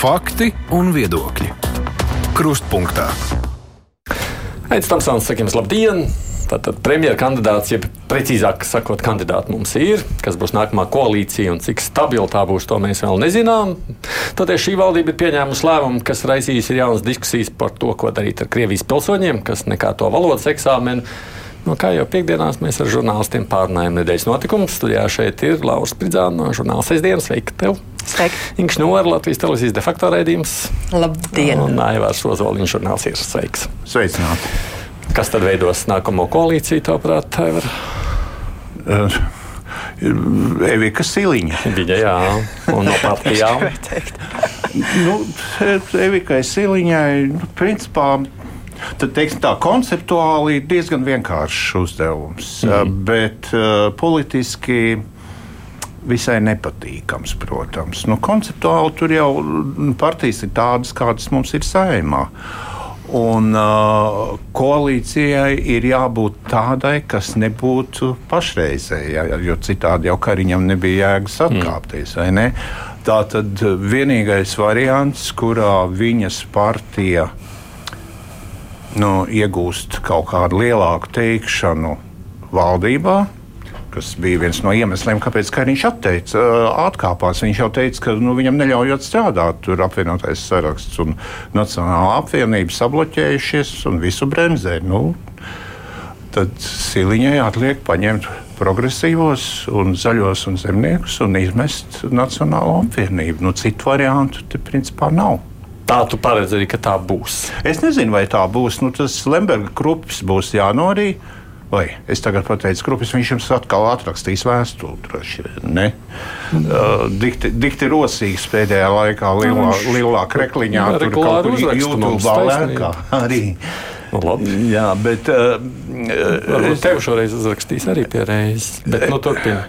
Fakti un viedokļi. Krustpunktā. Aizsmeļamies, Tamsons, sakām, labdien! Tātad premjerministra kandidāts, jeb precīzāk sakot, kandidāti mums ir, kas būs nākamā koalīcija un cik stabila tā būs, to mēs vēl nezinām. Toties šī valdība ir pieņēmusi lēmumu, kas raisīs jaunas diskusijas par to, ko darīt ar Krievijas pilsoņiem, kas nekā to valodas eksāmenu. No kā jau piekdienās mēs ar žurnālistiem pārunājam nedēļas notikumus. Studijā šeit ir Lauris Spridzāns no žurnāla Sēdesdienas. Sveiki! Tev. Sveiki! Inks Nora, Latvijas televīzijas de facto raidījums. Labdien! Un Aivārs Ozoliņš žurnāls ir sveiks! Sveicināti! Kas tad veidos nākamo koalīciju, tavuprāt, Aivar? Uh, Evika Siliņa. Viņa, jā, un no partijām. nu, Evikai Siliņai, nu, principā, Tad, teiksim, tā konceptuāli ir diezgan vienkāršs uzdevums, mm. bet uh, politiski visai nepatīkams, protams. Nu, konceptuāli tur jau partijas ir tādas, kādas mums ir saimā. Un uh, koalīcijai ir jābūt tādai, kas nebūtu pašreizējai, jo citādi jau Kariņam nebija jēgas atkāpties. Mm. Tā tad vienīgais variants, kurā viņas partija nu, iegūst kaut kādu lielāku teikšanu valdībā, kas bija viens no iemesliem, kāpēc viņš atteica, atkāpās. Viņš jau teica, ka nu, viņam neļaujot strādāt, tur apvienotais saraksts un Nacionālā apvienība sabloķējušies un visu bremzē. Nu, tad Siliņai atliek paņemt progresīvos, un zaļos un zemniekus un izmest Nacionālo apvienību. Nu, citu variantu te principā nav. Tā tu paredzi arī, ka tā būs. Es nezinu, vai tā būs. Nu, tas Lemberga krupis būs jānorīd. Vai es tagad pateicu, Krupis, viņš jums atkal atrakstīs vēstuli, droši vien. Ne? Uh, dikti, dikti rosīgs pēdējā laikā, lielā, lielā krekliņā, Jā, tur kaut kur YouTube lēkā arī. Nu, labi. Jā, bet. Uh, es tev šoreiz uzrakstīs arī pie reizes. Bet, nu, turpin.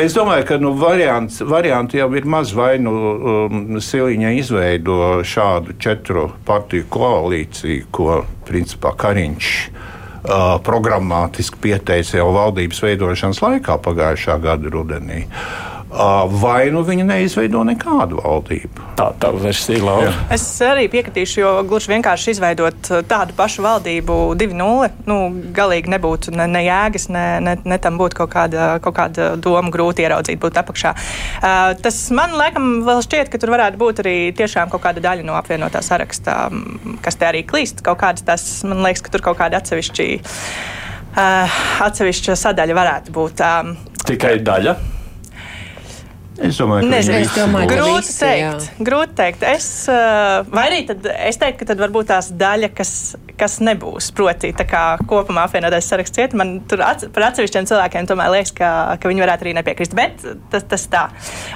es domāju, ka nu, variants, varianti jau ir maz vai nu um, Siliņa izveido šādu četru partiju koalīciju, ko principā Kariņš uh, programmātiski pieteica jau valdības veidošanas laikā pagājušā gada rudenī. Uh, vai nu viņa neizveido nekādu valdību? Tā tā versija ir labi. Es arī piekritīšu, jo gluži vienkārši izveidot tādu pašu valdību 2.0, nu, galīgi nebūtu ne, ne jēgas, ne, ne, ne tam būtu kaut kāda, kaut kāda doma grūti ieraudzīt, būt apakšā. Uh, tas man laikam vēl šķiet, ka tur varētu būt arī tiešām kaut kāda daļa no apvienotā sarakstā, kas te arī klīst. Kaut kādas tas, man liekas, ka tur kaut kāda atsevišķi. Uh, atsevišķa sadaļa varētu būt. Um, Tikai daļa. Es domāju, ka Nezinu, es domāju, grūti visi, teikt. Jā. Grūti teikt. Es, vai arī tad, es teiktu, ka tad varbūt tās daļa, kas, kas nebūs. Proti, kā kopumā apvienotais saraksts iet, man tur ats, par atsevišķiem cilvēkiem tomēr liekas, ka, ka viņi varētu arī nepiekrist. Bet tas, tas tā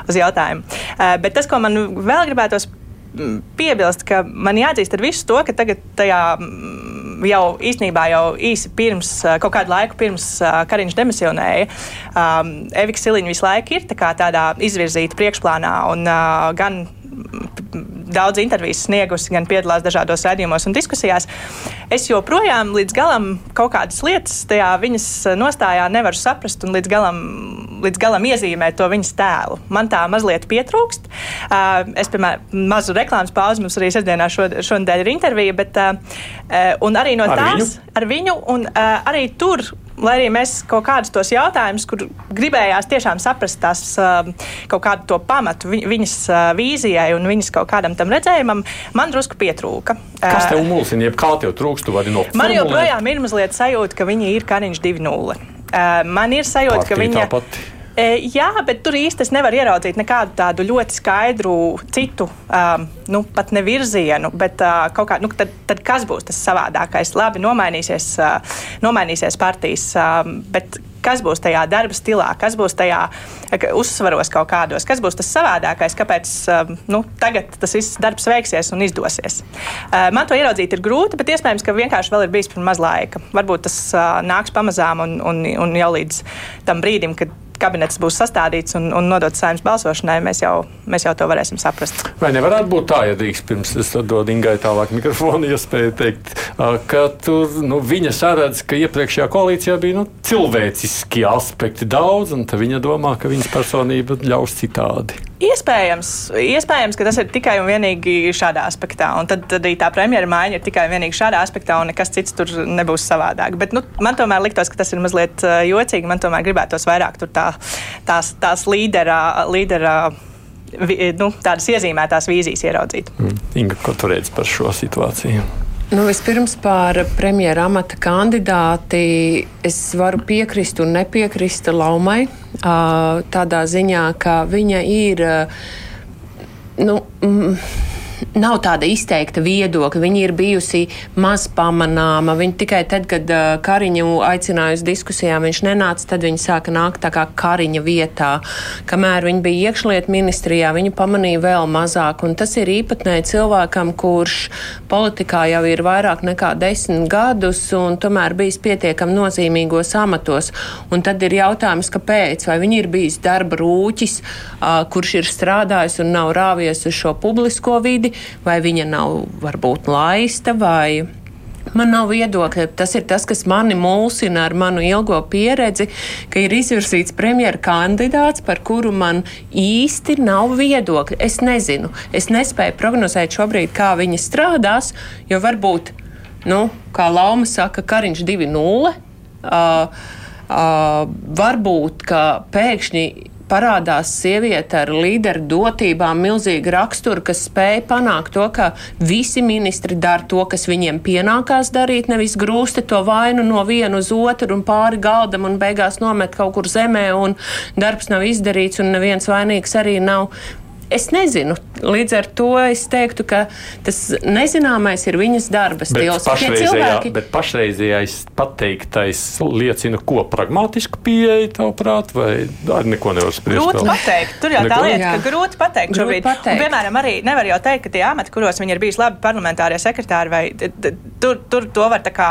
uz jautājumu. Bet tas, ko man vēl gribētos piebilst, ka man jāatzīst ar visu to, ka tagad tajā jau īstenībā jau īsi pirms, kaut kādu laiku pirms Kariņš demisionēja, um, Evika Siliņa visu laiku ir tā tādā izvirzīta priekšplānā un uh, gan daudz intervijas sniegusi, gan piedalās dažādos raidījumos un diskusijās. Es joprojām līdz galam kaut kādas lietas tajā viņas nostājā nevaru saprast un līdz galam, līdz galam iezīmēt to viņas tēlu. Man tā mazliet pietrūkst. Es, piemēram, mazu reklāmas pauzi mums arī sestdienā šo, šonadēļ ir intervija, bet arī no ar tās viņu? ar viņu un arī tur lai arī mēs kaut kādus tos jautājumus, kur gribējās tiešām saprast tās kaut kādu to pamatu vi, viņas vīzijai un viņas kaut kādam tam redzējumam, man drusku pietrūka. Kas tev mulsina, jeb kā tev trūkst, tu vari no Man joprojām ir mazliet sajūta, ka viņa ir Kariņš 2.0. Uh, man ir sajūta, Partija ka viņa. Tāpat. Jā, bet tur īstenībā es nevaru ieraudzīt nekādu tādu ļoti skaidru citu, um, nu, pat ne virzienu, bet uh, kaut kā, nu, tad, tad kas būs tas savādākais? Labi, nomainīsies, uh, nomainīsies partijas, um, bet kas būs tajā darba stilā, kas būs tajā uzsvaros kaut kādos, kas būs tas savādākais, kāpēc um, nu, tagad tas viss darbs veiksies un izdosies. Uh, man to ieraudzīt ir grūti, bet iespējams, ka vienkārši vēl ir bijis par maz laika. Varbūt tas uh, nāks pamazām un, un, un jau līdz tam brīdim, kad kabinets būs sastādīts un, un nodots saimnes balsošanai, mēs jau, mēs jau to varēsim saprast. Vai nevarētu būt tā, ja drīkst pirms es dodu Ingai tālāk mikrofonu, iespēju teikt, ka tur nu, viņa saredz, ka iepriekšējā koalīcijā bija nu, cilvēciski aspekti daudz, un viņa domā, ka viņas personība ļaus citādi. Iespējams, iespējams, ka tas ir tikai un vienīgi šādā aspektā. Un tad, arī tā premjera maiņa ir tikai un vienīgi šādā aspektā, un nekas cits tur nebūs savādāk. Bet nu, man tomēr liktos, ka tas ir mazliet uh, jocīgi. Man tomēr gribētos vairāk tā, tās, tās līderā. līderā vi, nu, tādas iezīmētās vīzijas ieraudzīt. Mm. Inga, ko tu redzi par šo situāciju? Nu, vispirms par premjera amata kandidāti. Es varu piekrist un nepiekrist Laumai tādā ziņā, ka viņa ir. Nu, mm, nav tāda izteikta viedokļa. Viņa ir bijusi maz pamanāma. Viņa tikai tad, kad uh, Kariņu aicināja uz diskusijām, viņš nenāca, tad viņa sāka nākt tā kā Kariņa vietā. Kamēr viņa bija iekšlietu ministrijā, viņa pamanīja vēl mazāk. Un tas ir īpatnēji cilvēkam, kurš politikā jau ir vairāk nekā desmit gadus un tomēr bijis pietiekami nozīmīgos amatos. Un tad ir jautājums, kāpēc? Vai viņa ir bijis darba rūķis, uh, kurš ir strādājis un nav rāvies uz šo publisko vidi, vai viņa nav varbūt laista, vai Man nav viedokļa. Tas ir tas, kas mani mulsina ar manu ilgo pieredzi, ka ir izvirzīts premjera kandidāts, par kuru man īsti nav viedokļa. Es nezinu, es nespēju prognozēt šobrīd, kā viņa strādās, jo varbūt, nu, kā Lauma saka, Kariņš 2.0. Uh, uh, varbūt, ka pēkšņi parādās sieviete ar līderu dotībām, milzīgu raksturu, kas spēja panākt to, ka visi ministri dara to, kas viņiem pienākās darīt, nevis grūsti to vainu no viena uz otru un pāri galdam un beigās nomet kaut kur zemē un darbs nav izdarīts un neviens vainīgs arī nav. Es nezinu. Līdz ar to es teiktu, ka tas nezināmais ir viņas darba stils. Pašreizējā, cilvēki... Bet pašreizējais pateiktais liecina, ko pragmātisku pieeja, tavuprāt, vai arī neko nevar spriest? Grūti pateikt. Tur jau neko? tā lieta, ka grūti pateikt grūti šobrīd. Pateikt. Un, piemēram, arī nevar jau teikt, ka tie amati, kuros viņi ir bijuši labi parlamentārie sekretāri, vai tur, tur to var kā,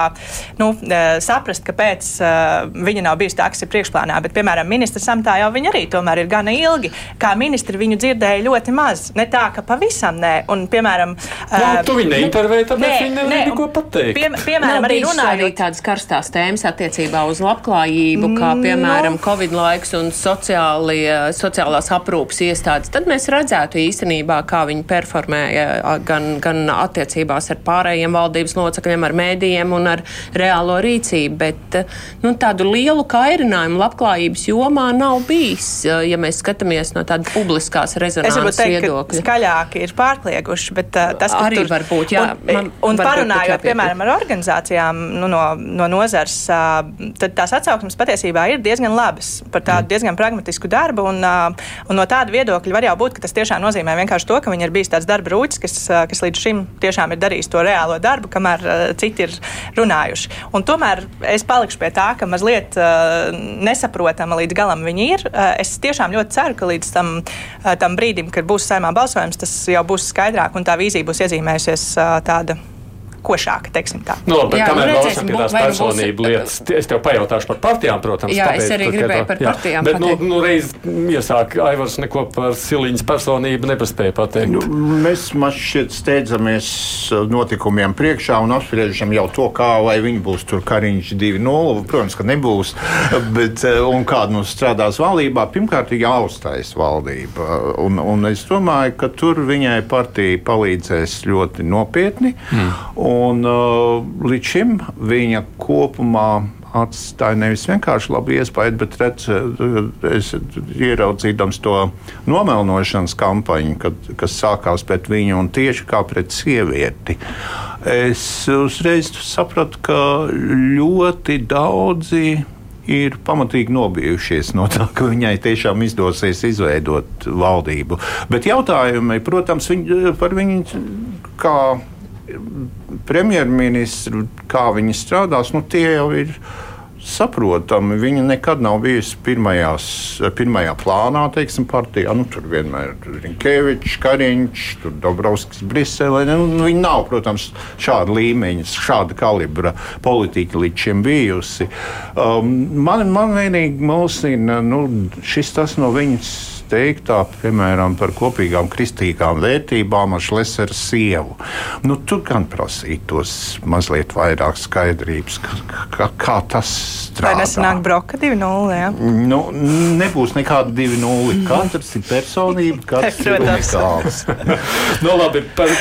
nu, e, saprast, kāpēc uh, viņa nav bijusi tā, kas ir priekšplānā. Bet, piemēram, ministrs samatā jau viņa arī tomēr ir gana ilgi. Kā ministri viņu dzirdēja ļoti maz. Ne tā, ka pavisam nē. Un, piemēram, nu, uh, tu viņu neintervēji, tāpēc viņi nevar neko pateikt. Pie, piemēram, Nav arī runājot tādas karstās tēmas attiecībā uz labklājību, kā mm, piemēram no. Covid laiks un sociāli, sociālās aprūpas iestādes. Tad mēs redzētu īstenībā, kā viņi performēja gan, gan attiecībās ar pārējiem valdības locekļiem, ar mēdījiem un ar reālo rīcību. Bet nu, tādu lielu kairinājumu labklājības jomā nav bijis, ja mēs skatāmies no tādas publiskās rezonances varbūt teikt, viedokļi. ka skaļāki ir pārklieguši, bet uh, tas, arī tur var būt, jā. Un, un parunājot, piemēram, ar organizācijām nu, no, no nozars, uh, tad tās atsauksmes patiesībā ir diezgan labas par tādu mm. diezgan pragmatisku darbu, un, uh, un no tāda viedokļa var jau būt, ka tas tiešām nozīmē vienkārši to, ka viņi ir bijis tāds darba rūķis, kas, uh, kas līdz šim tiešām ir darījis to reālo darbu, kamēr uh, citi ir runājuši. Un tomēr es palikšu pie tā, ka mazliet uh, nesaprotama līdz galam viņi ir. Uh, es tiešām ļoti ceru, ka līdz tam, uh, tam brīdim, kad būs saimā balsojums, tas jau būs skaidrāk un tā vīzija būs iezīmējusies tāda košāka. No, bet jā, kamēr nu, redzēsim, pie tās personību būs... lietas, es tev pajautāšu par partijām, protams. Jā, tāpēc, es arī gribēju par partijām jā, bet, nu, nu, reiz iesāk Aivars neko par Siliņas personību nepaspēja pateikt. Nu, mēs šeit steidzamies notikumiem priekšā un apspriežam jau to, kā vai viņi būs tur Kariņš 2.0. Protams, ka nebūs, bet un kāda mums strādās valdībā, pirmkārt ir jāuztais valdība. Un, un es domāju, ka tur viņai partija palīdzēs ļoti nopietni. Mm. Un, uh, līdz šim viņa kopumā atstāja nevis vienkārši labu iespēju, bet redz, uh, es ieraudzījams to nomelnošanas kampaņu, kad, kas sākās pret viņu un tieši kā pret sievieti. Es uzreiz sapratu, ka ļoti daudzi ir pamatīgi nobijušies no tā, ka viņai tiešām izdosies izveidot valdību. Bet jautājumi, protams, viņ, par viņu kā premjerministru, kā viņi strādās, nu, tie jau ir saprotami. Viņa nekad nav bijusi pirmajās, pirmajā plānā, teiksim, partijā. Nu, tur vienmēr ir Rinkēvičs, Kariņš, Dobrovskis, Briselē. Nu, viņa nav, protams, šāda līmeņa, šāda kalibra politika līdz šim bijusi. Um, man, man vienīgi mulsina nu, šis tas no viņas teiktā, piemēram, par kopīgām kristīgām vērtībām ar Šlesera sievu. Nu, tur gan prasītos mazliet vairāk skaidrības, kā, kā, kā tas Vai nesanāk broka 2-0? Ja? Nu, nebūs nekāda 2-0. Katrs ir personība, katrs ir unikāls. nu, labi, par,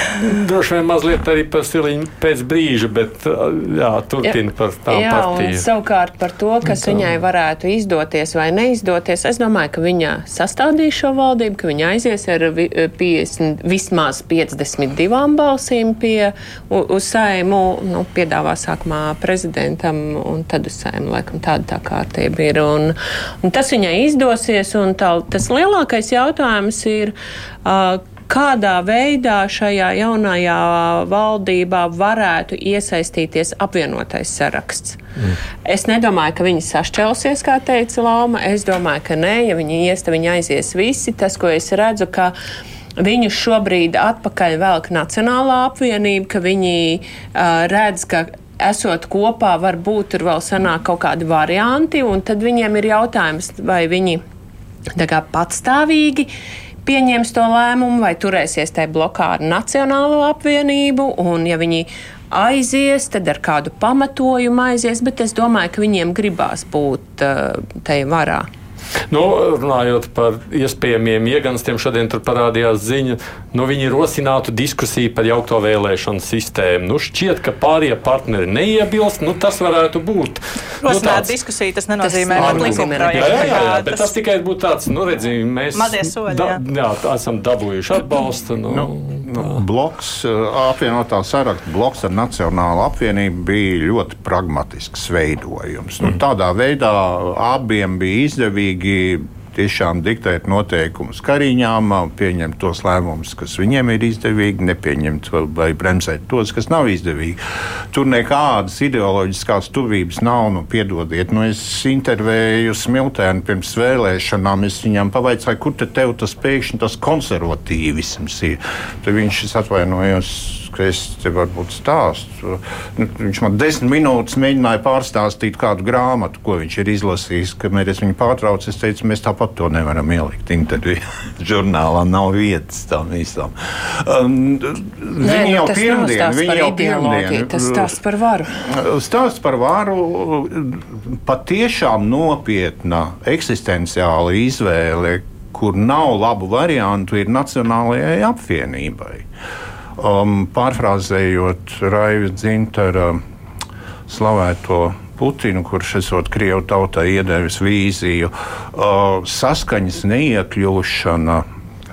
droši vien mazliet arī par stiliņu pēc brīža, bet jā, turpina par tām jā, partiju. Savukārt par to, kas tā. viņai varētu izdoties vai neizdoties, es domāju, ka viņa sastādīs šo valdību, ka viņa aizies ar 50, vismaz 52 balsīm pie, uz saimu, nu, piedāvā sākumā prezidentam un tad uz saimu, laikam tāda tā kārtība ir. Un, un tas viņai izdosies, un tā, tas lielākais jautājums ir. Uh, kādā veidā šajā jaunajā valdībā varētu iesaistīties apvienotais saraksts. Mm. Es nedomāju, ka viņi sašķelsies, kā teica Lapa. Es domāju, ka nē, ja viņi ies, tad viņi aizies visi. Tas, ko es redzu, ka viņus šobrīd atpakaļ velk Nacionālā apvienība, ka viņi uh, redz, ka esot kopā, varbūt tur vēl sanāk kaut kādi varianti, un tad viņiem ir jautājums, vai viņi kā, patstāvīgi pieņems to lēmumu, vai turēsies tajā blokā ar Nacionālo apvienību, un ja viņi aizies, tad ar kādu pamatojumu aizies, bet es domāju, ka viņiem gribās būt uh, tajā varā. Nu, runājot par iespējamiem ieganstiem, šodien tur parādījās ziņa, nu, viņi rosinātu diskusiju par jaukto vēlēšanu sistēmu. Nu, šķiet, ka pārējie partneri neiebilst, nu, tas varētu būt. Nu, Rosināt nu, tāds, diskusiju, tas nenozīmē, ka likuma projekts. Jā, jā, jā, bet tas, tas tikai būtu tāds, nu, redzi, mēs soļi, da, jā. jā, esam dabūjuši atbalstu. Nu, nu, nu, bloks, apvienotā sarakta bloks ar Nacionālu apvienību bija ļoti pragmatisks veidojums. Nu, mm. tādā veidā abiem bija izdevīgi spējīgi tiešām diktēt noteikumus kariņām, pieņemt tos lēmumus, kas viņiem ir izdevīgi, nepieņemt vai bremzēt tos, kas nav izdevīgi. Tur nekādas ideoloģiskās tuvības nav. Nu, piedodiet, nu es intervēju Smiltēnu pirms vēlēšanām. Es viņam pavaicāju, kur te tev tas pēkšņi tas konservatīvisms ir. Tad viņš atvainojos te varbūt stāstu. Nu, viņš man desmit minūtes mēģināja pārstāstīt kādu grāmatu, ko viņš ir izlasījis. Kamēr es viņu pārtraucu, es teicu, mēs tāpat to nevaram ielikt intervijā. Žurnālā nav vietas tam visam. Um, Nē, viņi nu, jau pirmdien, viņi jau pirmdien. Tas stāsts par varu. Stāsts par varu patiešām nopietna eksistenciāla izvēle kur nav labu variantu, ir Nacionālajai apvienībai. Um, pārfrāzējot Raivu Dzintara slavēto Putinu, kurš esot Krievu tautai iedevis vīziju, uh, saskaņas neiekļūšana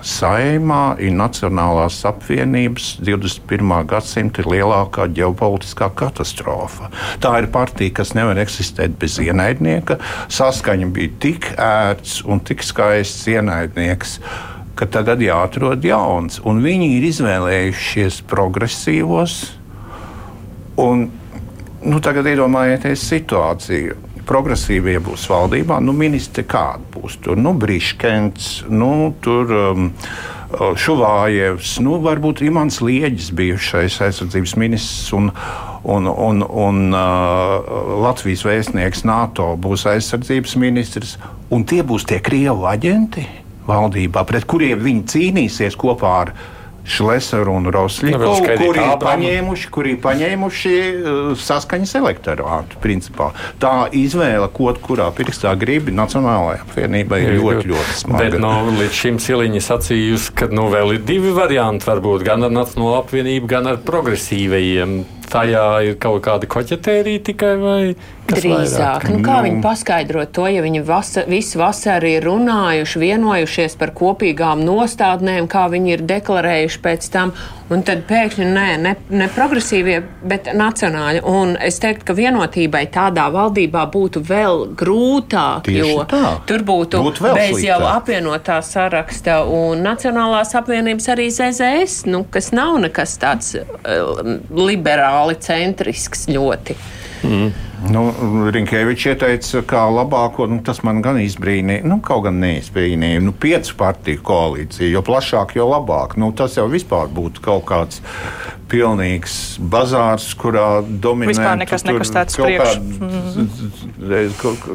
saimā ir Nacionālās apvienības 21. gadsimta lielākā ģeopolitiskā katastrofa. Tā ir partija, kas nevar eksistēt bez ienaidnieka. Saskaņa bija tik ērts un tik skaists ienaidnieks. Uh, ka tagad jāatrod jauns. Un viņi ir izvēlējušies progresīvos. Un, nu, tagad iedomājieties situāciju. Progresīvie būs valdībā, nu, ministri kādi būs tur? Nu, Briškens, nu, tur um, Šuvājevs, nu, varbūt Imants Lieģis, bijušais aizsardzības ministrs. Un, un, un, un uh, Latvijas vēstnieks NATO būs aizsardzības ministrs, un tie būs tie Krievu aģenti valdībā, pret kuriem viņi cīnīsies kopā ar Šleseru un Rosļiku, nu, kuri ir paņēmuši, kuri paņēmuši uh, saskaņas elektorātu. Principā. Tā izvēle, ko kurā pirkstā gribi Nacionālajai apvienībai, ir ļoti, ļoti smaga. Bet no, nu, līdz šim Siliņa sacījusi, ka nu, vēl ir divi varianti, varbūt gan ar Nacionālo apvienību, gan ar progresīvajiem tajā ir kaut kāda koķetērija tikai vai drīzāk? Nu, kā nu. viņi paskaidrot to, ja viņi vasa, visu vasaru ir runājuši, vienojušies par kopīgām nostādnēm, kā viņi ir deklarējuši pēc tam, un tad pēkšņi nē, ne, ne progresīvie, bet nacionāļi. Un es teiktu, ka vienotībai tādā valdībā būtu vēl grūtāk, Tieši jo tā. tur būtu, būtu bez sliktāk. jau apvienotā saraksta un Nacionālās apvienības arī ZZS, nu, kas nav nekas tāds liberāls liberāli centrisks ļoti. Mm. Nu, Rinkēvičs ieteica, kā labāko, nu, tas man gan izbrīnīja, nu, kaut gan neizbrīnīja. Nu, piecu partiju koalīcija, jo plašāk, jo labāk. Nu, tas jau vispār būtu kaut kāds pilnīgs bazārs, kurā dominē. Vispār nekas nekustēts priekš. Kād, mm. kaut,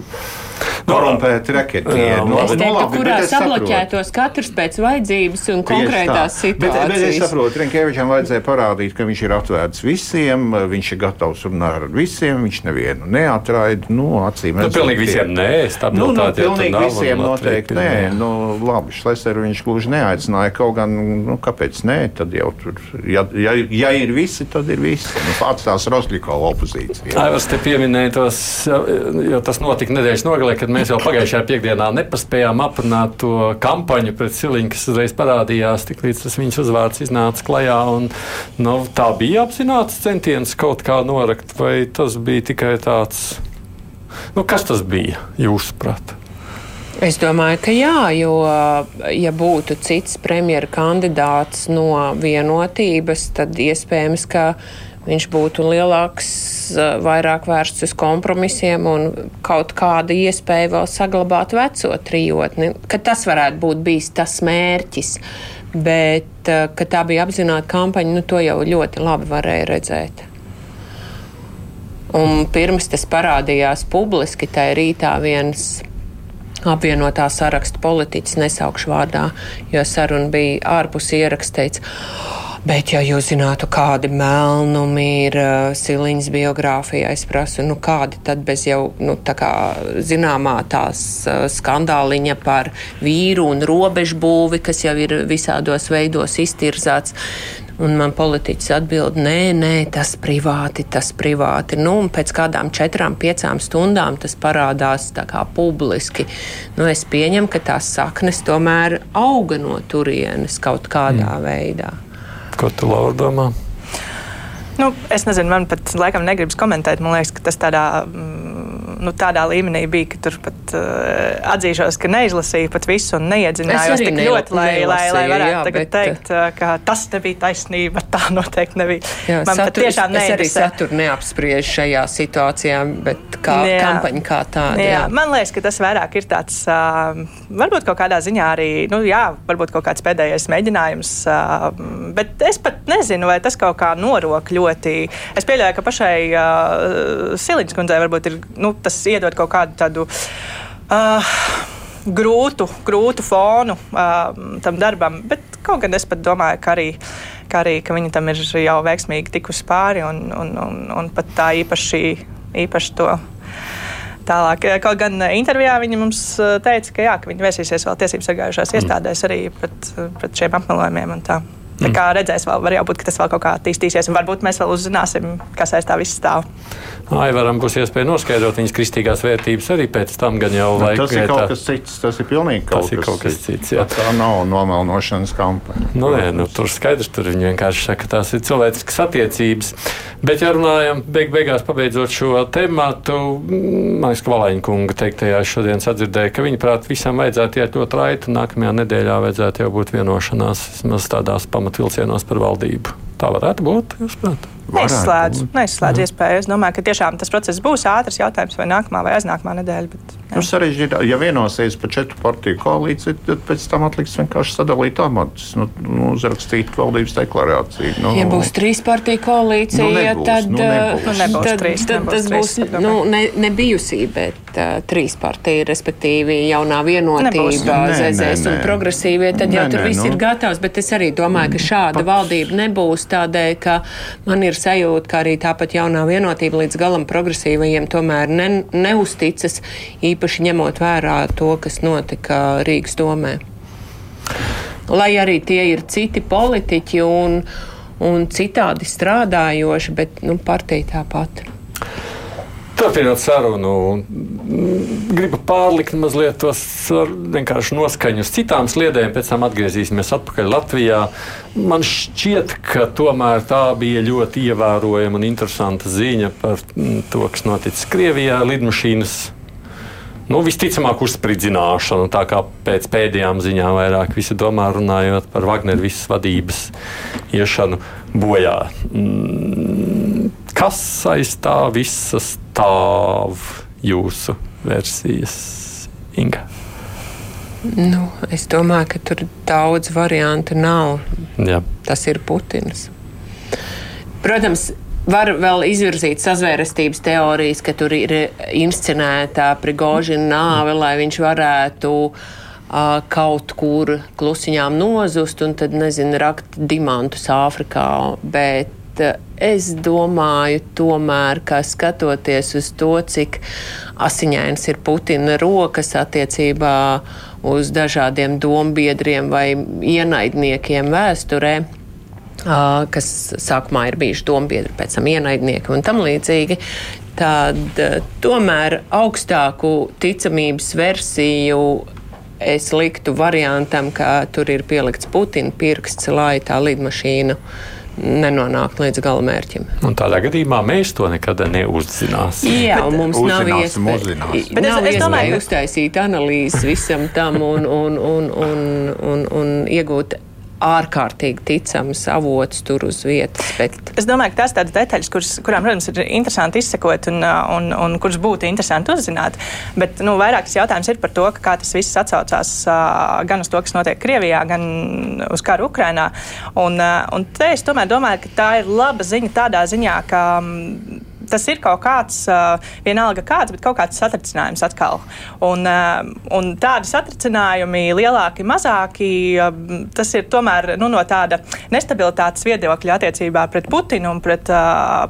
korumpēti reketieri. Nu, es teiktu, labi, kurā sabloķētos katrs pēc vajadzības un konkrētās situācijas. Bet, bet es saprotu, Rinkēvičam vajadzēja parādīt, ka viņš ir atvērts visiem, viņš ir gatavs runāt ar visiem, viņš nevienu neatraida. Nu, acīm nu, pilnīgi visiem nē, nu, nu, pilnīgi visiem noteikti nē. Nu, labi, Šlēsēru viņš gluži neaicināja, kaut gan, nu, kāpēc nē, tad jau tur, ja, ja, ja ir visi, tad ir visi. Nu, atstās Rosļikova opozīcija. Aivars te pieminēja tos, jo tas notika nedēļas nogalē, kad mēs jau pagājušajā piekdienā nepaspējām aprunāt to kampaņu pret Siliņu, kas uzreiz parādījās, tik līdz tas viņas uzvārds iznāca klajā. Un, nu, tā bija apzināts centiens kaut kā norakt, vai tas bija tikai tāds, nu, kas tas bija jūsuprāt? Es domāju, ka jā, jo, ja būtu cits premjera kandidāts no vienotības, tad iespējams, ka viņš būtu lielāks, vairāk vērsts uz kompromisiem un kaut kāda iespēja vēl saglabāt veco trijotni. Tas varētu būt bijis tas mērķis. Bet, ka tā bija apzināta kampaņa, nu, to jau ļoti labi varēja redzēt. Un pirms tas parādījās publiski, tā rītā viens apvienotā saraksta politiķis, nesaukšu vārdā, jo saruna bija ārpus ierakstīts. Bet, ja jūs zinātu, kādi melnumi ir uh, Siliņas biogrāfijā, es prasu, nu, kādi tad bez jau nu, tā kā zināmā tās uh, skandāliņa par vīru un robežu būvi, kas jau ir visādos veidos iztirzāts. Un man politiķis atbild, nē, nē, tas privāti, tas privāti. Nu, un pēc kādām četrām, piecām stundām tas parādās tā kā publiski. Nu, es pieņemu, ka tās saknes tomēr auga no turienes kaut kādā mm. veidā. Ko tu, Laura, domā? Nu, es nezinu, man pat laikam negribas komentēt. Man liekas, ka tas tādā. Mm, nu, tādā līmenī bija, ka tur pat uh, atzīšos, ka neizlasīju pat visu un neiedzinājos tik ļoti, lai, lai, lai varētu jā, tagad bet, teikt, uh, ka tas nebija taisnība. Tā noteikti nebija. Jā, Man satur, patiešām es, es arī saturu neapspriež šajā situācijā, bet kā jā, kampaņa kā tāda. Jā. Jā. Man liekas, ka tas vairāk ir tāds, uh, varbūt kaut kādā ziņā arī, nu jā, varbūt kaut kāds pēdējais mēģinājums, uh, bet es pat nezinu, vai tas kaut kā norok ļoti. Es pieļauju, ka pašai uh, Siliņas kundzei varbūt ir, nu, tas tas iedod kaut kādu tādu. Uh, grūtu, grūtu fonu uh, tam darbam, bet kaut gan es pat domāju, ka arī, ka arī ka viņi tam ir jau veiksmīgi tikusi pāri un, un, un, un pat tā īpaši, īpaši to. Tālāk, kaut gan intervijā viņi mums teica, ka, jā, ka viņi vērsīsies vēl tiesību sargājušās mm. iestādēs arī pret, pret šiem apmelojumiem. Tā kā redzēs, vēl var būt, ka tas vēl kaut kā attīstīsies, un varbūt mēs vēl uzzināsim, kas aiz tā viss stāv. Aivaram būs iespēja noskaidrot viņas kristīgās vērtības arī pēc tam, gan jau nu, laika. Tas ir kaut kas cits, tas ir pilnīgi kaut, tas kas, kaut kas cits. Jā. Tā nav nomelnošanas kampaņa. Nu, nē, nu, tur skaidrs, tur viņi vienkārši saka, ka tās ir cilvēciskas attiecības. Bet, ja runājam, beig beigās pabeidzot šo tematu, man liekas, ka Valaiņa kunga teiktajā šodien sadzirdēja, ka viņa prāt visam vajadzētu iet ļoti raiti, un nākamajā nedēļā vajadzētu jau būt vienošanās vismaz tādās pamatvilcienos par valdību. Tā varētu būt, jūs prāt? Neizslēdzu, neizslēdzu iespēju. Es domāju, ka tiešām tas process būs ātrs jautājums vai nākamā vai aiznākamā nedēļa. Bet, nu, sarežģītā, ja vienosies par četru partiju koalīciju, tad pēc tam atliks vienkārši sadalīt amatus, nu, nu, uzrakstīt valdības deklarāciju. Nu, ja būs trīs partiju koalīcija, nu, nebūs, tad, nu, nebūs. Nu, nebūs tad, trīs, tad nebūs tas trīs, būs nu, ne, ne bijusī, bet uh, trīs partiju, respektīvi jaunā vienotība, ZZS un progresīvie, tad nē, jau tur nē, viss nu. ir gatavs. Bet es arī domāju, ka šāda Pat... valdība nebūs tādēļ, ka man ir sajūta, ka arī tāpat jaunā vienotība līdz galam progresīvajiem tomēr ne, neusticas, īpaši ņemot vērā to, kas notika Rīgas domē. Lai arī tie ir citi politiķi un, un citādi strādājoši, bet nu, partija tā pati. Turpinot sarunu, gribu pārlikt mazliet tos vienkārši noskaņu uz citām sliedēm, pēc tam atgriezīsimies atpakaļ Latvijā. Man šķiet, ka tomēr tā bija ļoti ievērojama un interesanta ziņa par to, kas noticis Krievijā. Lidmašīnas nu, visticamāk uzspridzināšanu, tā kā pēc pēdējām ziņām vairāk visi domā, runājot par Wagner visas vadības iešanu bojā. Kas aiz tā visas stāv jūsu versijas, Inga? Nu, es domāju, ka tur daudz variantu nav. Jā. Tas ir Putins. Protams, Var vēl izvirzīt sazvērestības teorijas, ka tur ir inscenēta Prigožina nāve, lai viņš varētu kaut kur klusiņām nozust un tad, nezinu, rakt dimantus Āfrikā. Bet uh, es domāju, tomēr, ka skatoties uz to, cik asiņains ir Putina rokas attiecībā uz dažādiem dombiedriem vai ienaidniekiem vēsturē, kas sākumā ir bijuši dombiedri, pēc tam ienaidnieki un tam līdzīgi, tad tomēr augstāku ticamības versiju es liktu variantam, ka tur ir pielikts Putina pirksts, lai tā lidmašīna nenonākt līdz galamērķim. Un tādā gadījumā mēs to nekad neuzzināsim. Jā, un mums nav iespēja, Bet nav es, es domāju, iespēja uztaisīt analīzes visam tam un, un, un, un, un, un iegūt ārkārtīgi ticams avots tur uz vietas. Bet... Es domāju, ka tās tādas detaļas, kuras, kurām, protams, ir interesanti izsekot un, un, un kuras būtu interesanti uzzināt. Bet nu, vairākas jautājums ir par to, kā tas viss atsaucās uh, gan uz to, kas notiek Krievijā, gan uz karu Ukrainā. Un, uh, un te es tomēr domāju, ka tā ir laba ziņa tādā ziņā, ka. Tas ir kaut kāds, vienalga kāds, bet kaut kāds satricinājums atkal. Un, un tādi satricinājumi, lielāki, mazāki, tas ir tomēr nu, no tāda nestabilitātes viedokļa attiecībā pret Putinu un pret,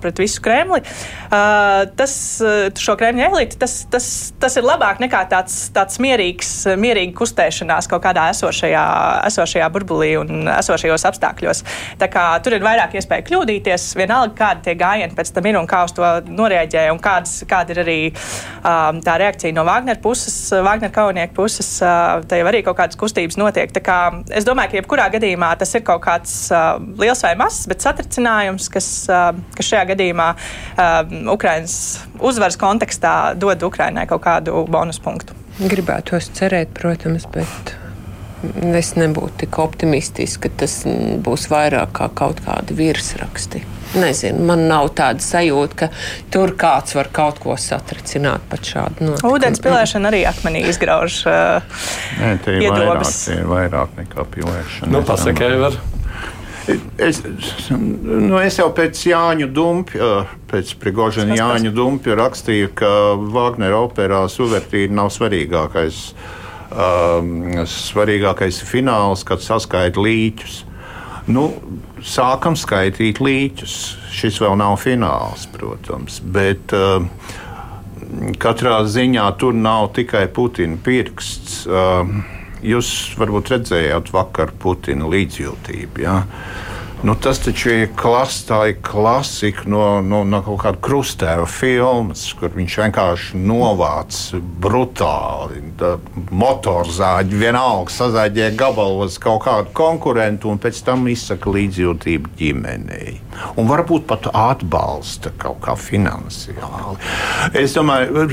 pret visu Kremli. Tas, šo Kremļa eliti, tas, tas, tas ir labāk nekā tāds, tāds mierīgs, mierīga kustēšanās kaut kādā esošajā, esošajā burbulī un esošajos apstākļos. Tā kā, tur ir vairāk iespēja kļūdīties, vienalga kādi tie gājieni pēc tam ir un kā uz to noreaģēja un kādas, kāda ir arī um, tā reakcija no Wagner puses, Wagner kaujinieku puses. Uh, tā jau arī kaut kādas kustības notiek. Kā, es domāju, ka jebkurā gadījumā tas ir kaut kāds uh, liels vai mazs, bet satricinājums, kas, uh, kas šajā gadījumā uh, Ukrainas uzvaras kontekstā dod Ukrainai kaut kādu bonus punktu. Gribētos cerēt, protams, bet es nebūtu tik optimistiska, ka tas būs vairāk kā kaut kādi virsraksti. Nezinu, man nav tāda sajūta, ka tur kāds var kaut ko satricināt pat šādu notikumu. Ūdens pilēšana arī akmenī izgrauž. Uh, Nē, tie ir vairāk, tie ir vairāk nekā pilēšana. Nu, pasakai, var. Es, nu, es jau pēc Jāņa Dumpja, pēc Prigožina Jāņa Dumpja rakstīju, ka Wagner operā suvertīna nav svarīgākais. Um, svarīgākais ir fināls, kad saskaita līķus. Nu, sākam skaitīt līķus. Šis vēl nav fināls, protams, bet uh, katrā ziņā tur nav tikai Putina pirksts. Uh, jūs varbūt redzējāt vakar Putina līdzjūtību. Ja? Nu, tas taču ir klas, klasika no, no, no kaut kāda krustēva filmas, kur viņš vienkārši novāc brutāli motorzāģi, vienalga sazāģē gabalos kaut kādu konkurentu un pēc tam izsaka līdzjūtību ģimenei. Un varbūt pat atbalsta kaut kā finansiāli. Es domāju,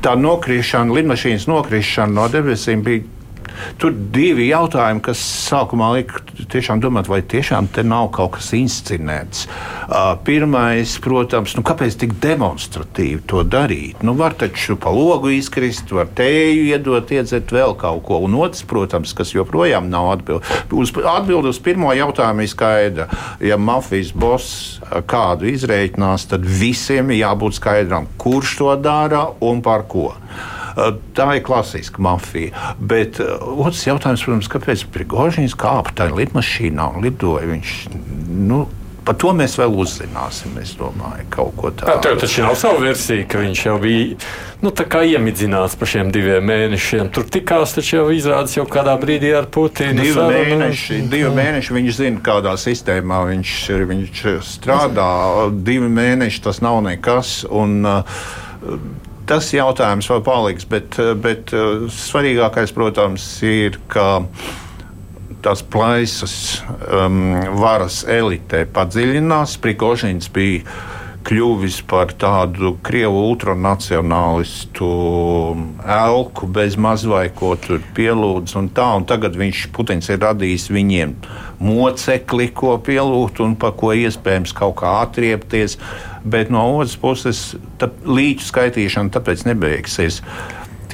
tā nokrišana, lidmašīnas nokrišana no debesīm bija Tur divi jautājumi, kas sākumā lika tiešām domāt, vai tiešām te nav kaut kas inscenēts. Uh, pirmais, protams, nu, kāpēc tik demonstratīvi to darīt? Nu, var taču pa logu izkrist, var tēju iedot, iedzert vēl kaut ko. Un otrs, protams, kas joprojām nav atbildi. Uz, atbildi uz pirmo jautājumu ir skaidra. Ja mafijas boss kādu izreikinās, tad visiem ir jābūt skaidram, kurš to dara un par ko. Tā ir klasiska mafija. Bet otrs jautājums, protams, kāpēc Prigožins kāpa tajā lidmašīnā un lidoja? Viņš, nu, Par to mēs vēl uzzināsim. Es domāju, kaut ko tādu. Tur taču nav sava versija, ka viņš jau bija nu, iemidzināts par šiem diviem mēnešiem. Tur tikās, taču jau izrādās jau kādā brīdī ar Putinu. Divi sarunu. mēneši, divi mēneši viņš zina, kādā sistēmā viņš, viņš strādā. Divi mēneši tas nav nekas. Un, uh, tas jautājums vēl paliks, bet, bet eh, svarīgākais, protams, ir, ka tās plaisas um, varas elitē padziļinās. Prigožins bija kļuvis par tādu krievu ultranacionālistu elku, bez mazvai ko tur pielūdz. Un tā, un tagad viņš Putins ir radījis viņiem mocekli, ko pielūgt un pa ko iespējams kaut kā atriepties. Bet no otras puses, tā, līķu skaitīšana tāpēc nebeigsies.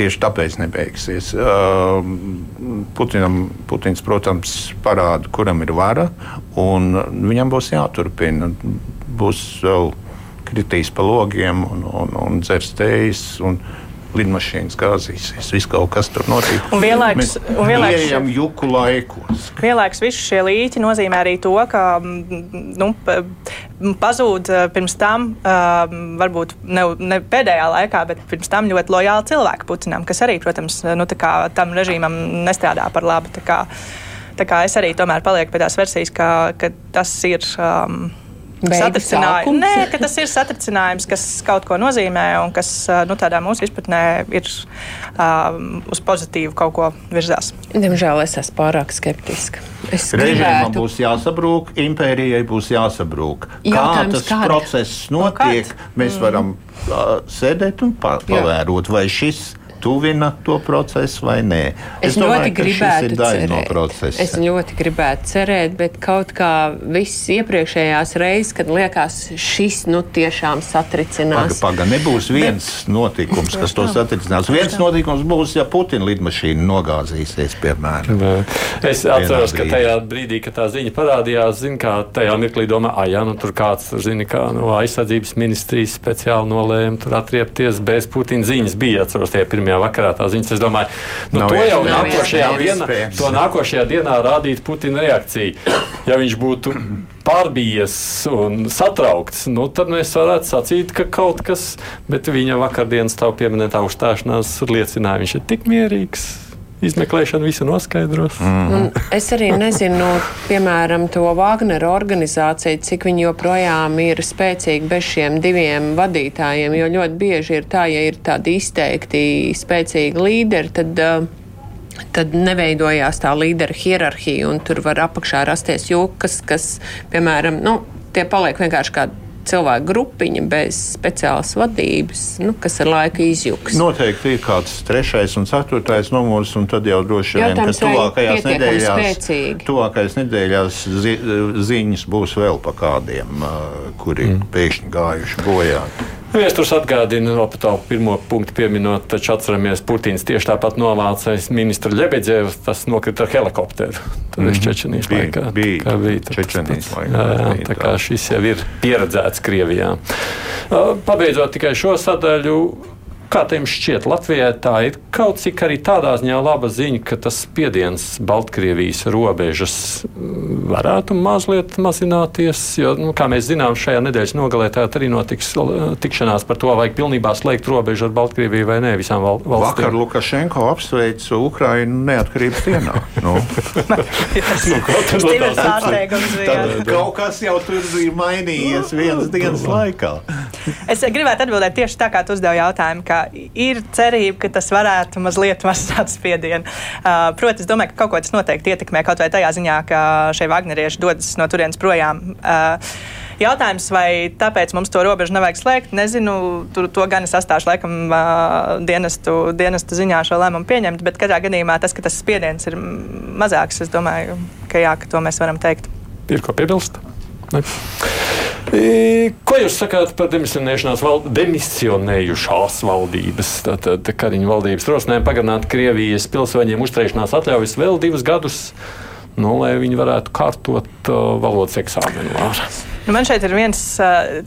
Tieši tāpēc nebeigsies. Uh, Putinam, Putins, protams, parāda, kuram ir vara, un viņam būs jāturpina būs vēl kritīs pa logiem un, un, un dzers tējas. Un, lidmašīnas gāzīsies. Viss kaut kas tur notiek. Un vienlaikus, vienlaikus ejam juku laikos. Vienlaikus visi šie līķi nozīmē arī to, ka nu, pazūd pirms tam, varbūt ne, ne pēdējā laikā, bet pirms tam ļoti lojāli cilvēki pucinām, kas arī, protams, nu, tam režīmam nestrādā par labu. Tā kā, tā kā es arī tomēr palieku pie tās versijas, ka, ka tas ir. Um, satricinājums. Nē, ka tas ir satricinājums, kas kaut ko nozīmē un kas nu, tādā mūsu izpratnē ir um, uz pozitīvu kaut ko virzās. Diemžēl es esmu pārāk skeptiska. Režīmam gribētu... būs jāsabrūk, impērijai būs jāsabrūk. Jautājums, Kā tas kāda? process notiek, no mēs mm. varam uh, sēdēt un pa pavērot, vai šis tuvina to procesu vai nē. Es, es domāju, ļoti gribētu cerēt. No es ļoti gribētu cerēt, bet kaut kā viss iepriekšējās reizes, kad liekas, šis nu tiešām satricinās. Paga, paga, nebūs viens bet... notikums, kas to satricinās. Viens notikums būs, ja Putina lidmašīna nogāzīsies, piemēram. Es atceros, ka tajā brīdī, kad tā ziņa parādījās, zin, kā tajā mirklī domā, ah, jā, nu tur kāds, zini, kā no aizsardzības ministrijas speciāli nolēma tur atriepties bez Putina ziņas. Bija atceros tie pirmie pirmajā vakarā tā ziņas. Es domāju, nu, nav to jau nākošajā dienā, to nākošajā dienā rādīt Putina reakciju. Ja viņš būtu pārbījies un satraukts, nu, tad mēs varētu sacīt, ka kaut kas, bet viņa vakardienas tā pieminētā uzstāšanās liecināja, viņš ir tik mierīgs izmeklēšana visu noskaidros. Mm -hmm. Es arī nezinu, piemēram, to Wagner organizāciju, cik viņi joprojām ir spēcīgi bez šiem diviem vadītājiem. Jo ļoti bieži ir tā, ja ir tādi izteikti spēcīgi līderi, tad. Uh, tad neveidojās tā līdera hierarhija, un tur var apakšā rasties jūkas, kas, piemēram, nu, tie paliek vienkārši kā cilvēku grupiņa bez speciālas vadības, nu, kas ar laiku izjūgs. Noteikti ir kāds trešais un ceturtais numurs, un tad jau droši vien, ka tuvākajās nedēļās, tuvākajās nedēļās zi, ziņas būs vēl pa kādiem, kuri mm. pēkšņi gājuši bojā. Vēstures atgādina, no tā pirmo punktu pieminot, taču atceramies, Putins tieši tāpat novācējis ministru Lebedzevu, tas nokrita ar helikopteru. Tad mm -hmm. Čečenijas bija, laikā. Bija, bija Čečenijas laikā. Jā, jā, tā kā šis jau ir pieredzēts Krievijā. Pabeidzot tikai šo sadaļu, Kā jums šķiet, Latvijai tā ir kaut cik arī tādā ziņā laba ziņa, ka tas spiediens Baltkrievijas robežas mm, varētu mazliet mazināties. Jo, nu, kā mēs zinām, šajā nedēļas nogalē tā arī notiks tikšanās par to, vai pilnībā slēgt robežu ar Baltkrieviju vai nē visām val valstīm. Vakar Lukašenko apsveica Ukrainu neatkarības dienā. nu. nu, tas ir pārsteigums. Kaut kas jau tur ir mainījies vienas dienas laikā. Es gribētu atbildēt tieši tā, kā tu uzdevi jautājumu ir cerība, ka tas varētu mazliet mazināt spiedienu. Uh, Protams, es domāju, ka kaut ko tas noteikti ietekmē kaut vai tajā ziņā, ka šie Wagnerieši dodas no turienes projām. Uh, Jautājums, vai tāpēc mums to robežu nevajag slēgt, nezinu. Tur to gan es astāšu laikam uh, dienestu, dienestu ziņā šo lēmumu pieņemt, bet katrā gadījumā tas, ka tas spiediens ir mazāks, es domāju, ka jā, ka to mēs varam teikt. Ir ko piebilst? Ne? Ko jūs sakāt par val demisionējušās valdības, tātad Kariņu valdības rosinājumu pagarināt Krievijas pilsoņiem uzturēšanās atļaujas vēl divus gadus, nu, lai viņi varētu kārtot uh, valodas eksāmenu? Nu, man šeit ir viens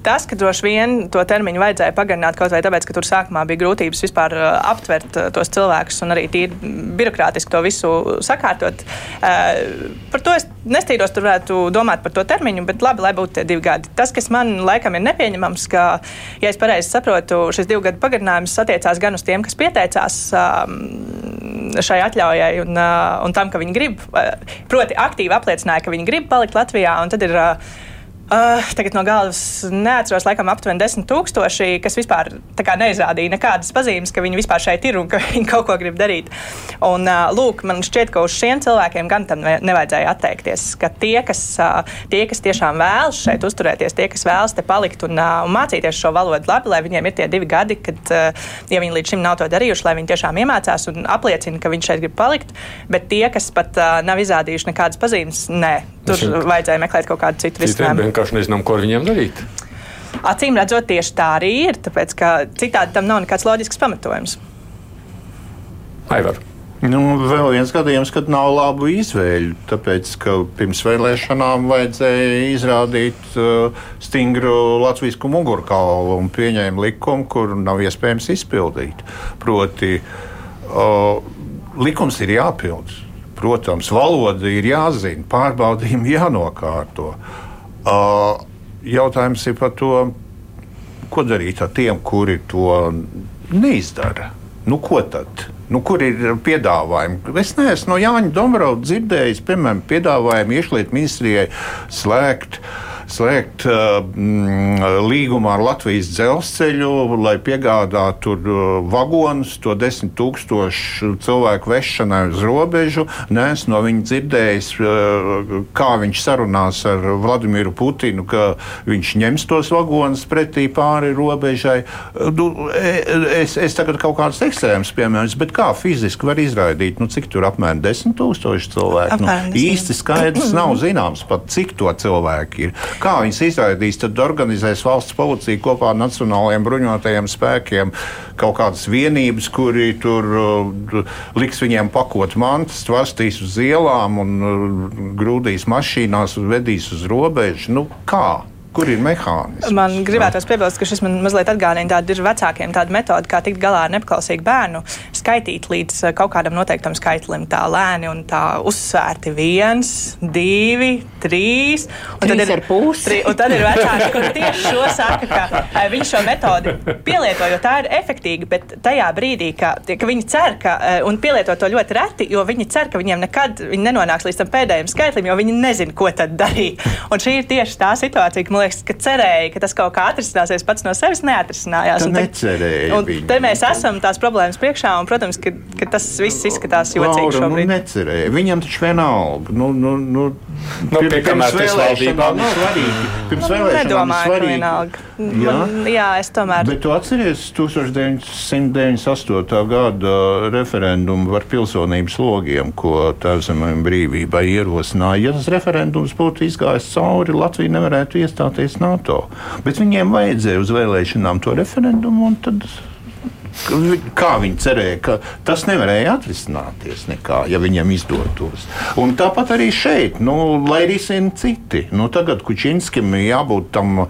tas, ka droši vien to termiņu vajadzēja pagarināt kaut vai tāpēc, ka tur sākumā bija grūtības vispār aptvert tos cilvēkus un arī tīri birokrātiski to visu sakārtot. Par to es nestīros, tur varētu domāt par to termiņu, bet labi, lai būtu tie divi gadi. Tas, kas man laikam ir nepieņemams, ka, ja es pareizi saprotu, šis divu gadu pagarinājums attiecās gan uz tiem, kas pieteicās šai atļaujai un, un tam, ka viņi grib, proti aktīvi apliecināja, ka viņi grib palikt Latvijā. Tad ir Uh, tagad no galvas neatceros, laikam, aptuveni 10,000, kas vispār neizrādīja nekādas pazīmes, ka viņi vispār šeit ir un ka viņi kaut ko grib darīt. Un, uh, lūk, man šķiet, ka uz šiem cilvēkiem gan tam nevajadzēja atteikties. Ka tie, kas, uh, tie, kas tiešām vēlas šeit uzturēties, tie, kas vēlas te palikt un, uh, un mācīties šo valodu labi, lai viņiem ir tie divi gadi, kad, uh, ja viņi līdz šim nav to darījuši, lai viņi tiešām iemācās un apliecina, ka viņi šeit grib palikt. Bet tie, kas pat uh, nav izrādījuši nekādas pazīmes, nē, tur vajadzēja meklēt kaut kādu citu risinājumu vienkārši nezinām, ko ar viņiem darīt. Acīm redzot, tieši tā arī ir, tāpēc ka citādi tam nav nekāds loģisks pamatojums. Aivar. Nu, vēl viens gadījums, kad nav labu izvēļu. Tāpēc, ka pirms vēlēšanām vajadzēja izrādīt uh, stingru latviešu mugurkaulu un pieņēma likumu, kuru nav iespējams izpildīt. Proti, uh, likums ir jāpild. Protams, valoda ir jāzina, pārbaudījumi jānokārto. Uh, jautājums ir par to, ko darīt ar tiem, kuri to neizdara. Nu, ko tad? Nu, kur ir piedāvājumi? Es neesmu no Jāņa Dombrovas dzirdējis, piemēram, piedāvājumu iekšlietu ministrijai slēgt uh, slēgt uh, mm, līgumu ar Latvijas dzelzceļu, lai piegādātu uh, vagonus, to desmit tūkstošu cilvēku vešanai uz robežu. Nē, es no viņa dzirdējis, uh, kā viņš sarunās ar Vladimiru Putinu, ka viņš ņems tos vagonus pretī pāri robežai. Nu, e, es, es tagad kaut kādus ekstrēmus piemērus, bet kā fiziski var izraidīt, nu, cik tur apmēram desmit tūkstoši cilvēku? Nu, īsti skaidrs nav zināms pat, cik to cilvēku ir. Kā viņas izraidīs, tad organizēs valsts policija kopā ar nacionālajiem bruņotajiem spēkiem kaut kādas vienības, kuri tur uh, liks viņiem pakot mantas, tvārstīs uz ielām un uh, grūdīs mašīnās vedīs uz robežu. Nu, kā? Kur ir mehānisms? Man gribētos piebilst, ka šis man mazliet atgādina tādu vecākiem tādu metodi, kā tikt galā ar nepaklausīgu bērnu, skaitīt līdz eh, kaut kādam noteiktam skaitlim tā lēni un tā uzsvērti viens, divi, trīs. Un trīs tad ir pusi. Tri, un tad ir vecāki, kur tieši šo saka, ka eh, viņi šo metodi pielieto, jo tā ir efektīga, bet tajā brīdī, ka, ka viņi cer, ka, eh, un pielieto to ļoti reti, jo viņi cer, ka viņiem nekad viņi nenonāks līdz tam pēdējiem skaitlim, jo viņi nezin, ko tad darīt. Un šī ir tieši tā situācija, ka liekas, ka cerēja, ka tas kaut kā atrisināsies pats no sevis, neatrisinājās. Un, un te mēs esam tās problēmas priekšā, un, protams, ka, ka tas viss izskatās jocīgi Laura, šobrīd. Nu, necerēja. Viņam taču vienalga. Nu, nu, nu, nu, pie, pirms vēlēšanām ir svarīgi. Pirms nu, vēlēšanām ir svarīgi. Jā? Man, jā, es tomēr. Bet tu atceries 1998. gada referendumu par pilsonības logiem, ko Tēvzemēm brīvībai ierosināja. Ja tas referendums būtu izgājis cauri, Latvija nevarētu iestāties NATO. Bet viņiem vajadzēja uz vēlēšanām to referendumu, un tad Kā viņi cerēja, ka tas nevarēja atrisināties nekā, ja viņam izdotos. Un tāpat arī šeit, nu, lai risina citi. Nu, tagad Kučinskim jābūt tam uh,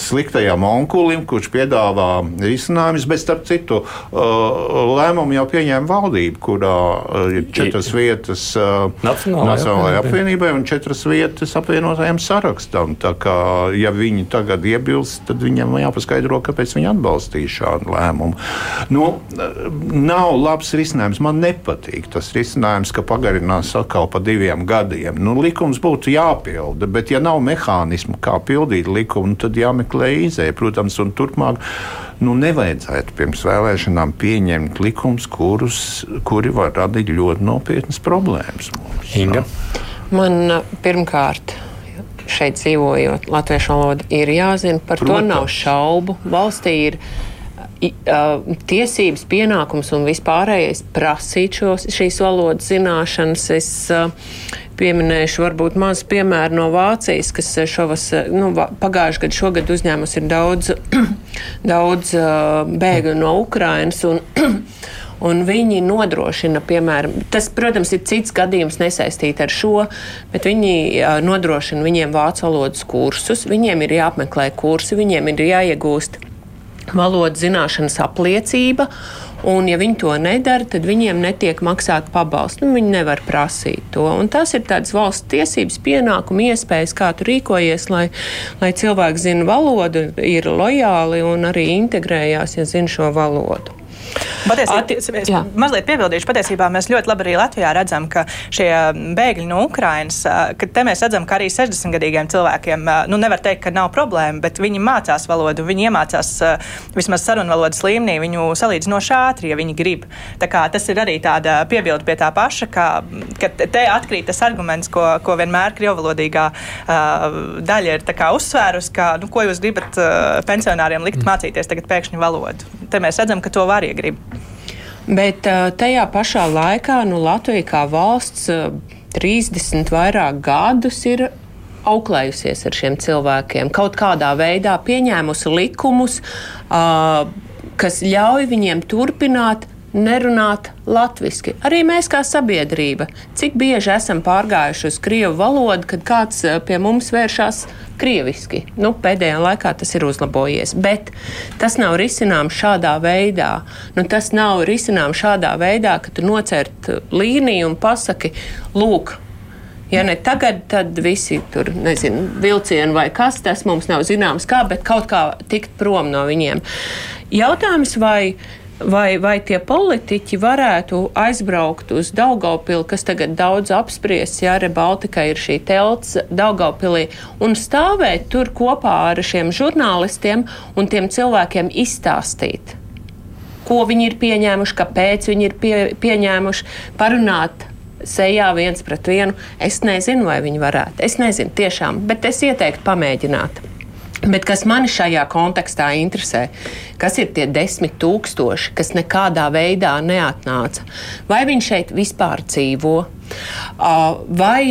sliktajam onkulim, kurš piedāvā risinājumus, bet starp citu uh, lēmumu jau pieņēma valdība, kurā uh, ir četras vietas uh, Nacionālajai apvienībai un četras vietas apvienotajam sarakstam. Tā kā, ja viņi tagad iebilst, tad viņam jāpaskaidro, kāpēc viņi atbalstīja šādu lēmumu. Nu, nav labs risinājums. Man nepatīk tas risinājums, ka pagarinās atkal pa diviem gadiem. Nu, likums būtu jāpilda, bet ja nav mehānismu, kā pildīt likumu, tad jāmeklē izēja. Protams, un turpmāk nu, nevajadzētu pirms vēlēšanām pieņemt likumus, kurus, kuri var radīt ļoti nopietnas problēmas mums. Inga? Man pirmkārt šeit dzīvojot, latviešu valoda ir jāzina, par Protams. to nav šaubu. Valstī ir tiesības, pienākums un vispārējais prasīt šos, šīs valodas zināšanas. Es pieminēšu varbūt mazu piemēru no Vācijas, kas šovas, nu, pagājuši gadu, šogad uzņēmus ir daudz, daudz bēgļu no Ukrainas. Un, Un viņi nodrošina, piemēram, tas, protams, ir cits gadījums nesaistīts ar šo, bet viņi nodrošina viņiem vācu valodas kursus. Viņiem ir jāapmeklē kursi, viņiem ir jāiegūst valodas zināšanas apliecība. Un, ja viņi to nedara, tad viņiem netiek maksāta pabalsts. Nu, viņi nevar prasīt to. Un tas ir tāds valsts tiesības, pienākuma iespējas, kā tu rīkojies, lai, lai cilvēki zina valodu, ir lojāli un arī integrējās, ja zina šo valodu. Patiesībā, es mazliet piebildīšu, patiesībā mēs ļoti labi arī Latvijā redzam, ka šie bēgļi no Ukrainas, ka te mēs redzam, ka arī 60-gadīgiem cilvēkiem, nu nevar teikt, ka nav problēma, bet viņi mācās valodu, viņi iemācās vismaz sarunvalodas līmenī, viņu salīdzinoši ātri, ja viņi grib. Tā kā tas ir arī tāda piebilde pie tā paša, ka, ka te atkrīt tas arguments, ko, ko vienmēr krievalodīgā uh, daļa ir uzsvērus, ka, nu, ko jūs gribat uh, pensionāriem likt mm. mācīties tagad pēkšņu valodu. Te mēs redzam, ka to var iegrib. Bet tajā pašā laikā nu, Latvija kā valsts 30 vairāk gadus ir auklējusies ar šiem cilvēkiem, kaut kādā veidā pieņēmusi likumus, kas ļauj viņiem turpināt nerunāt latviešu. Arī mēs kā sabiedrība, cik bieži esam pārgājuši uz krievu valodu, kad kāds eh, pie mums vēršas krieviski. Nu, pēdējā laikā tas ir uzlabojies, bet tas nav risināms šādā veidā. Nu, tas nav risināms šādā veidā, ka tu nocert līniju un pasaki, lūk, Ja ne tagad, tad visi tur, nezinu, vilcieni vai kas, tas mums nav zināms kā, bet kaut kā tikt prom no viņiem. Jautājums, vai Vai, vai tie politiķi varētu aizbraukt uz Daugaupili, kas tagad daudz apspriests, ja arī Baltika ir šī telts Daugaupilī, un stāvēt tur kopā ar šiem žurnālistiem un tiem cilvēkiem izstāstīt, ko viņi ir pieņēmuši, kāpēc viņi ir pie, pieņēmuši, parunāt sejā viens pret vienu. Es nezinu, vai viņi varētu. Es nezinu, tiešām, bet es ieteiktu pamēģināt. Bet kas man šajā kontekstā interesē, kas ir tie desmit tūkstoši, kas nekādā veidā neatnāca? Vai viņi šeit vispār dzīvo? Vai,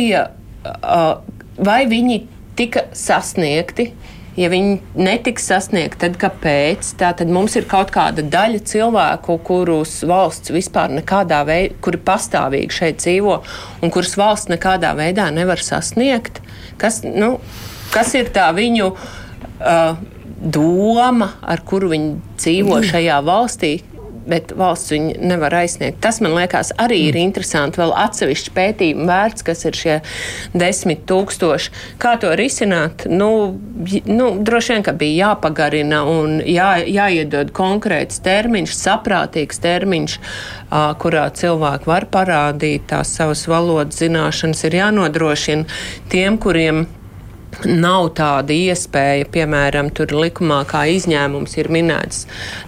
vai viņi tika sasniegti? Ja viņi netiks sasniegti, tad kāpēc? Tā tad mums ir kaut kāda daļa cilvēku, kurus valsts vispār nekādā veidā, kuri pastāvīgi šeit dzīvo un kurus valsts nekādā veidā nevar sasniegt. Kas, nu, kas ir tā viņu? Uh, doma, ar kuru viņi dzīvo mm. šajā valstī, bet valsts viņu nevar aizsniegt. Tas man liekas arī ir mm. interesanti. Vēl atsevišķi pētījumi vērts, kas ir šie desmit tūkstoši. Kā to risināt? Nu, nu, droši vien, ka bija jāpagarina un jā, jāiedod konkrēts termiņš, saprātīgs termiņš, kurā cilvēki var parādīt tās savas valodas zināšanas, ir jānodrošina tiem, kuriem Nav tāda iespēja, piemēram, tur likumā kā izņēmums ir minēts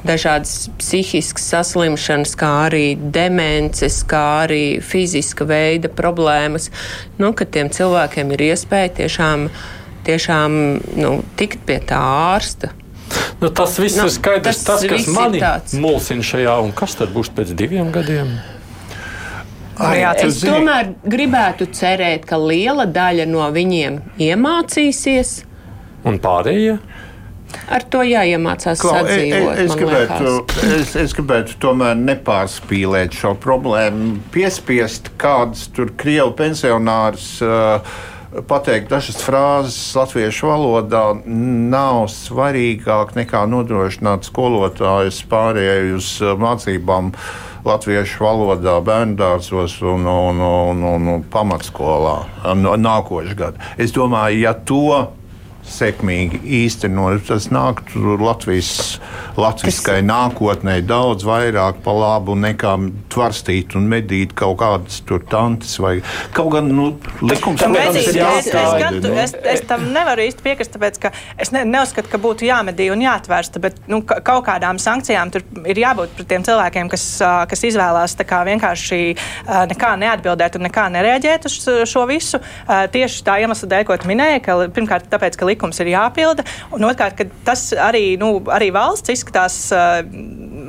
dažādas psihiskas saslimšanas, kā arī demences, kā arī fiziska veida problēmas, nu, ka tiem cilvēkiem ir iespēja tiešām, tiešām nu, tikt pie tā ārsta. Nu, tas viss nu, ir skaidrs, tas, tas kas mani mulsina šajā, un kas tad būs pēc diviem gadiem? Ai, es zini. tomēr gribētu cerēt, ka liela daļa no viņiem iemācīsies. Un pārējie? Ar to jāiemācās Klau, e- e- sadzīvot. Es, es, gribētu, es, es gribētu tomēr nepārspīlēt šo problēmu, piespiest kādus tur krievu pensionārus. Uh, pateikt dažas frāzes latviešu valodā nav svarīgāk nekā nodrošināt skolotājus pārējai uz mācībām latviešu valodā, bērngārzos un, un, un, un, un pamatskolā nākošais gads. Es domāju, ja to sekmīgi īstenot. Tas nāktu Latvijas, latviskai nākotnē daudz vairāk pa labu nekā tvarstīt un medīt kaut kādas tur tantes vai kaut gan nu, likums. Tam protams, ir jāskaidro. Nu. Es, es tam nevaru īsti piekrist, tāpēc ka es ne, neuzskatu, ka būtu jāmedī un jāatvērsta, bet nu, kaut kādām sankcijām tur ir jābūt pret tiem cilvēkiem, kas, kas izvēlās kā vienkārši nekā neatbildēt un nekā nereaģēt uz šo visu. Tieši tā iemesla dēļ, ko tu minēji, ka pirmkārt tāpēc, ka likums ir jāpilda. Un otrkārt, ka tas arī, nu, arī valsts izskatās, uh,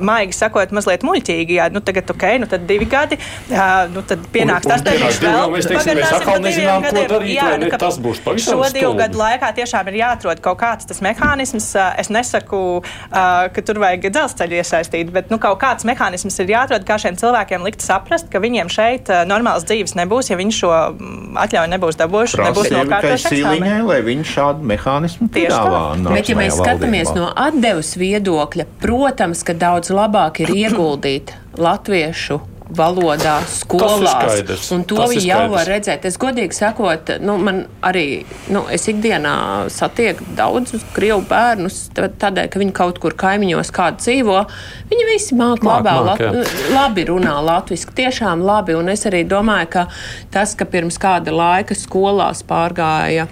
maigi sakot, mazliet muļķīgi. Jā, nu, tagad, ok, nu tad divi gadi, uh, nu tad pienāks un, tas termiņš vēl. Mēs teiksim, mēs atkal nezinām, ko darīt, jā, nu, tas būs pavisam Šo divu gadu laikā tiešām ir jāatrod kaut kāds tas mehānisms. Es nesaku, ka tur vajag dzelzceļu iesaistīt, bet nu, kaut kāds mehānisms ir jāatrod, kā šiem cilvēkiem likt saprast, ka viņiem šeit normāls dzīves nebūs, ja viņi šo mm, atļauju nebūs dabūjuši, nebūs nokārtojuši. Lai viņi šādu mehānismu piedāvā. Bet, ja mēs skatāmies no atdevas viedokļa, protams, ka daudz labāk ir ieguldīt latviešu valodā, skolās. Un to viņi jau var redzēt. Es godīgi sakot, nu, man arī, nu, es ikdienā satieku daudzus krievu bērnus, tādēļ, ka viņi kaut kur kaimiņos kādu dzīvo. Viņi visi māk, māk, labā, māk lat, labi runā latviski, tiešām labi. Un es arī domāju, ka tas, ka pirms kāda laika skolās pārgāja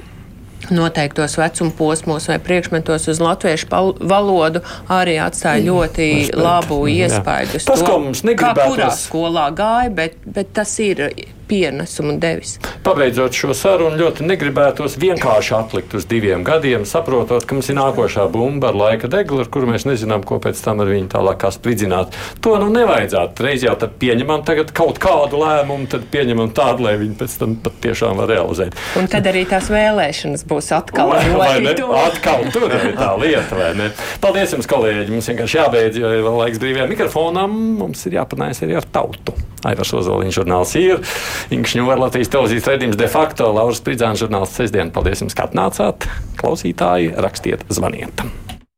noteiktos vecuma posmos vai priekšmetos uz latviešu valodu arī atstāja ļoti mm. labu iespēju. Tas, ko mums negribētos. Kā kurā skolā gāja, bet, bet tas ir pienesumu devis. Pabeidzot šo sarunu, ļoti negribētos vienkārši atlikt uz diviem gadiem, saprotot, ka mums ir nākošā bumba ar laika deglu, ar kuru mēs nezinām, ko pēc tam ar viņu tālāk spridzināt. To nu nevajadzētu. Reiz jau tad pieņemam kaut kādu lēmumu, tad pieņemam tādu, lai viņi pēc tam patiešām var realizēt. Un tad arī tās vēlēšanas būs atkal ļoti tuvu. Atkal tur ir tā lieta, vai ne? Paldies jums, kolēģi! Mums vienkārši jābeidz, jo ir vēl laiks brīvajam mikrofonam. Mums ir jāpanājas arī ar tautu. Aivars Ozoliņš žurnāls ir, Inkšņu var Latvijas televīzijas redzījums de facto, Lauras Spridzāns žurnāls sestdien. Paldies jums, ka atnācāt! Klausītāji, rakstiet, zvaniet!